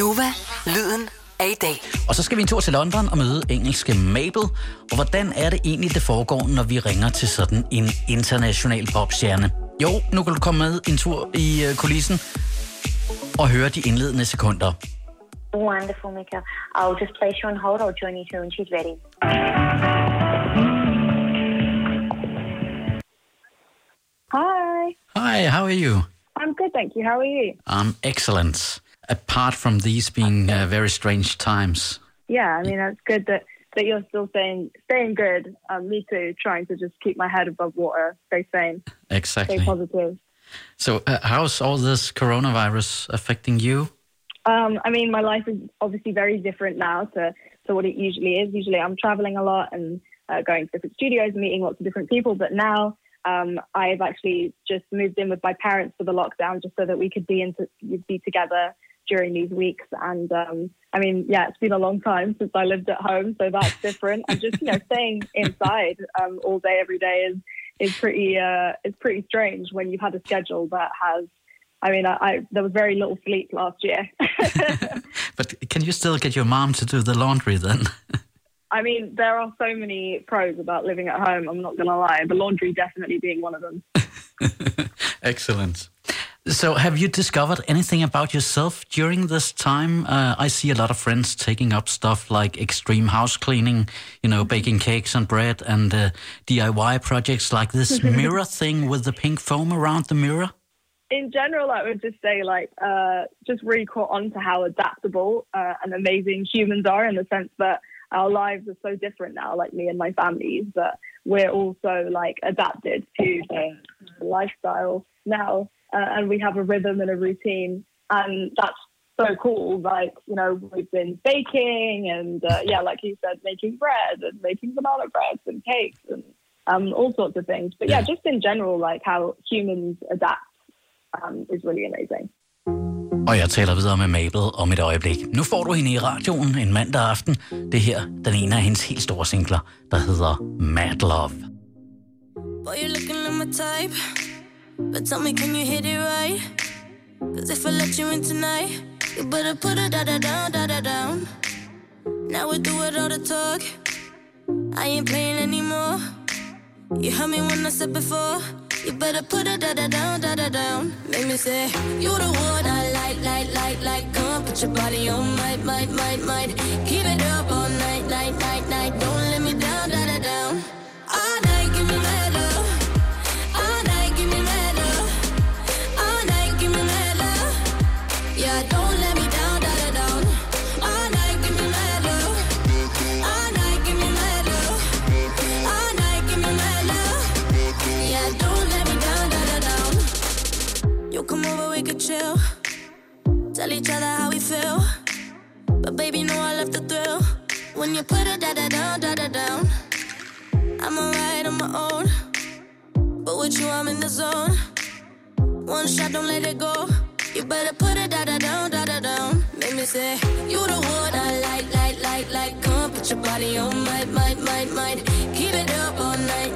Nova, lyden af i dag. Og så skal vi en tur til London og møde engelske Mabel. Og hvordan er det egentlig, det foregår, når vi ringer til sådan en international popstjerne? Jo, nu kan du komme med en tur i øh, kulissen og høre de indledende sekunder. Wonderful, Mika. I'll just place you on hold. I'll join you soon. She's ready. Hi. Hi, how are you? I'm good, thank you. How are you? I'm excellent. Apart from these being uh, very strange times. Yeah, I mean, it's good that, that you're still staying, staying good. Um, me too, trying to just keep my head above water, stay sane, Exactly. stay positive. So, uh, how's all this coronavirus affecting you? Um, I mean, my life is obviously very different now to, to what it usually is. Usually I'm traveling a lot and uh, going to different studios and meeting lots of different people. But now um, I've actually just moved in with my parents for the lockdown just so that we could be, into, be together during these weeks. And um, I mean, yeah, it's been a long time since I lived at home, so that's different. and just, you know, staying inside um, all day, every day is, is pretty, uh, is pretty strange when you've had a schedule that has I mean, I, I, there was very little sleep last year. But can you still get your mom to do the laundry then? I mean, there are so many pros about living at home. I'm not going to lie. The laundry definitely being one of them. Excellent. So, have you discovered anything about yourself during this time? Uh, I see a lot of friends taking up stuff like extreme house cleaning, you know, baking cakes and bread, and uh, DIY projects like this mirror thing with the pink foam around the mirror. In general, I would just say, like, uh, just really caught on to how adaptable uh, and amazing humans are in the sense that our lives are so different now, like me and my families, but we're also like adapted to the lifestyle now. Uh, and we have a rhythm and a routine. And that's so cool. Like, you know, we've been baking and, uh, yeah, like you said, making bread and making banana breads and cakes and um, all sorts of things. But yeah, Yeah. just in general, like how humans adapt um, is really amazing. Og jeg taler videre med Mabel om et øjeblik. Nu får du hende i radioen en mandag aften. Det her, den ene af hendes helt store singler, der hedder Mad Love. Boy, you're looking like my type. But tell me, can you hit it right? Cause if I let you in tonight, you better put it da da down, da da down. Now we do it all the talk. I ain't playing anymore. You heard me when I said before. You better put it da da down, da da down. Make me say, You the one I like, like, like, like. Come on, put your body on, might, might, might, might. Keep it up all night, night, night, night. Don't let me down, I'm alright on my own. But with you, I'm in the zone. One shot, don't let it go. You better put it da da down, da da down. Make me say, You the one I like, like, like, like. Come on, put your body on, might, might, might, might. Keep it up all night,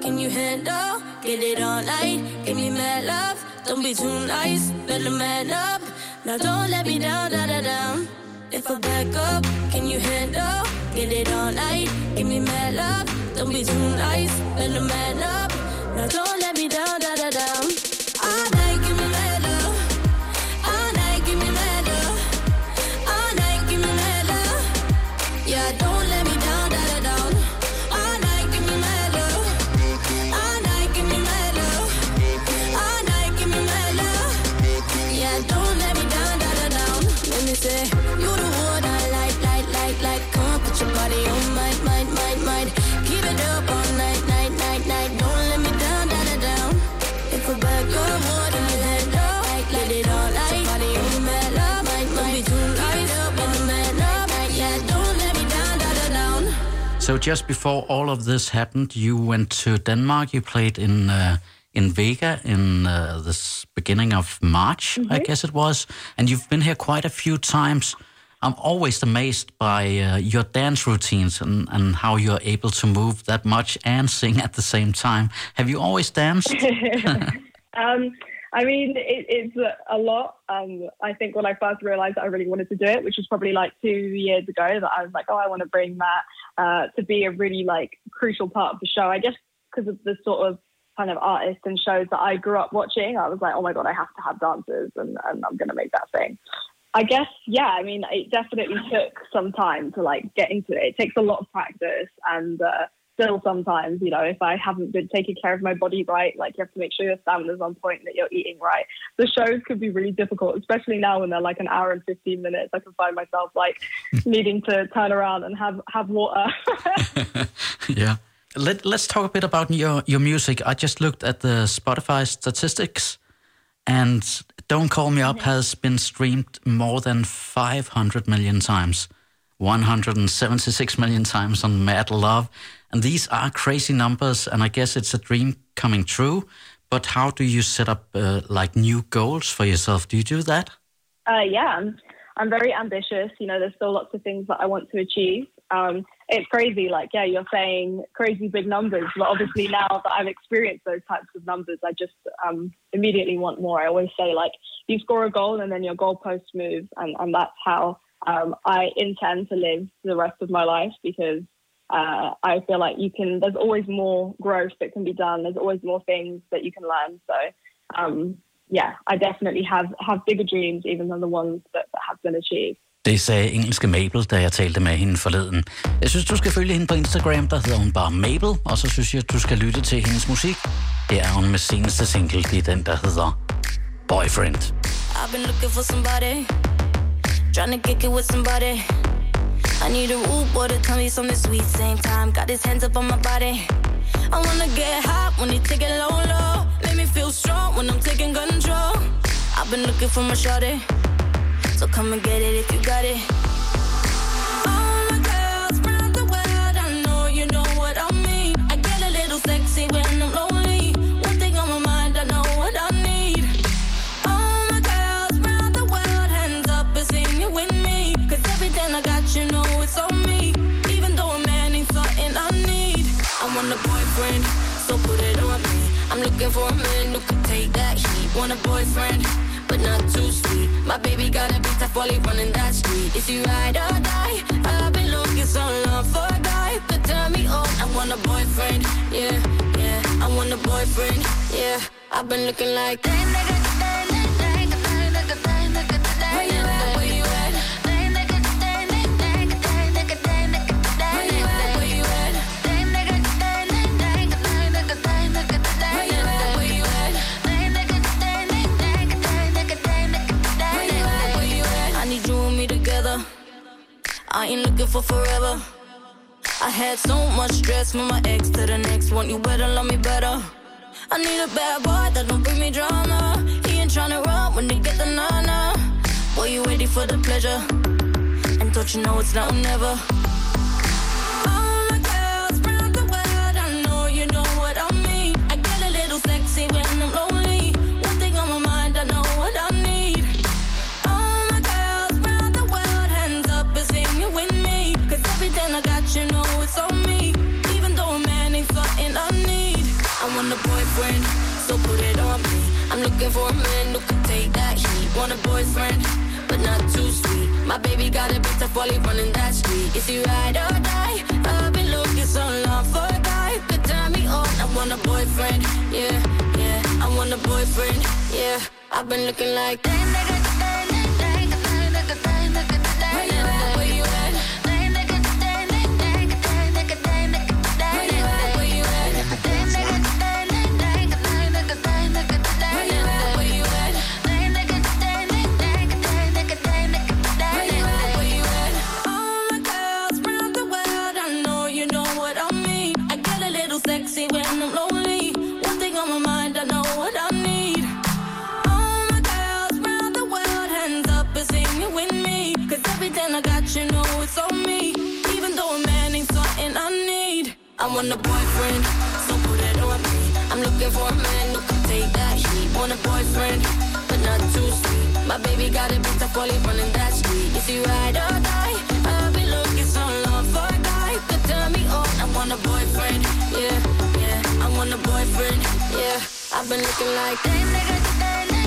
can you handle? Get it all night, give me mad love. Don't be too nice, better man up. Now don't let me down, da da down. If I back up, can you handle? Get it all night, give me mad love. Don't be too nice, better man up. Now don't just before all of this happened, you went to Denmark. You played in uh, in Vega in uh, this beginning of March, mm-hmm. I guess it was, and you've been here quite a few times. I'm always amazed by uh, your dance routines and, and how you're able to move that much and sing at the same time. Have you always danced? um, I mean, it, it's a lot. Um, I think when I first realized that I really wanted to do it, which was probably like two years ago, that I was like, oh, I want to bring that uh, to be a really like crucial part of the show. I guess because of the sort of kind of artists and shows that I grew up watching, I was like, oh my god, I have to have dancers, and, and I'm going to make that thing. I guess, yeah. I mean, it definitely took some time to like get into it. It takes a lot of practice, and uh, still sometimes, you know, if I haven't been taking care of my body right, like you have to make sure your stamina's on point, that you're eating right. The shows could be really difficult, especially now when they're like an hour and 15 minutes. I can find myself like needing to turn around and have, have water. yeah. Let, let's talk a bit about your, your music. I just looked at the Spotify statistics and Don't Call Me Up mm-hmm. has been streamed more than 500 million times. 176 million times on Mad Love. And these are crazy numbers, and I guess it's a dream coming true. But how do you set up uh, like new goals for yourself? Do you do that? Uh, yeah, I'm, very ambitious. You know, there's still lots of things that I want to achieve. Um, it's crazy. Like, yeah, you're saying crazy big numbers, but obviously now that I've experienced those types of numbers, I just um, immediately want more. I always say like, you score a goal and then your goalpost moves, and, and that's how um, I intend to live the rest of my life because uh, I feel like you can. There's always more growth that can be done. There's always more things that you can learn. So um, yeah, I definitely have have bigger dreams even than the ones that, that have been achieved. Det sagde engelske Mabel, da jeg talte med hende forleden. Jeg synes, du skal følge hende på Instagram, der hedder hun bare Mabel, og så synes jeg, at du skal lytte til hendes musik. Det er hun med seneste single, det er den, der hedder Boyfriend. I've been looking for somebody, trying to kick it with somebody. I need a root to tell me something sweet. Same time, got his hands up on my body. I wanna get hot when he take it low, low. Make me feel strong when I'm taking control. I've been looking for my shorty, so come and get it if you got it. Looking for a man who can take that heat. Want a boyfriend, but not too sweet. My baby got a big tough while he running that street. Is he ride or die? I've been looking so long for a guy to tell me, oh, I want a boyfriend. Yeah, yeah, I want a boyfriend. Yeah, I've been looking like that nigga. I ain't looking for forever. I had so much stress from my ex to the next one. You better love me better. I need a bad boy that don't bring me drama. He ain't tryna run when they get the nana. Boy, you ready for the pleasure? And don't you know it's now or never? Looking for a man who can take that heat. Want a boyfriend, but not too sweet. My baby got a bit tough while he running that street. Is he ride or die? I've been looking so long for a guy could turn me on. I want a boyfriend, yeah, yeah. I want a boyfriend, yeah. I've been looking like that nigga. I need. All my girls round the world and up singing with me. Cause I got you know it's on me. Even though a man ain't something I need. I want a boyfriend, so put it on me. I'm looking for a man who can take that heat. Want a boyfriend, but not too sweet. My baby got a bitch up only running that street. Is he ride or die? I've been looking so long for a guy to turn me on. I want a boyfriend, yeah. I want a boyfriend, yeah. I've been looking like that nigga, that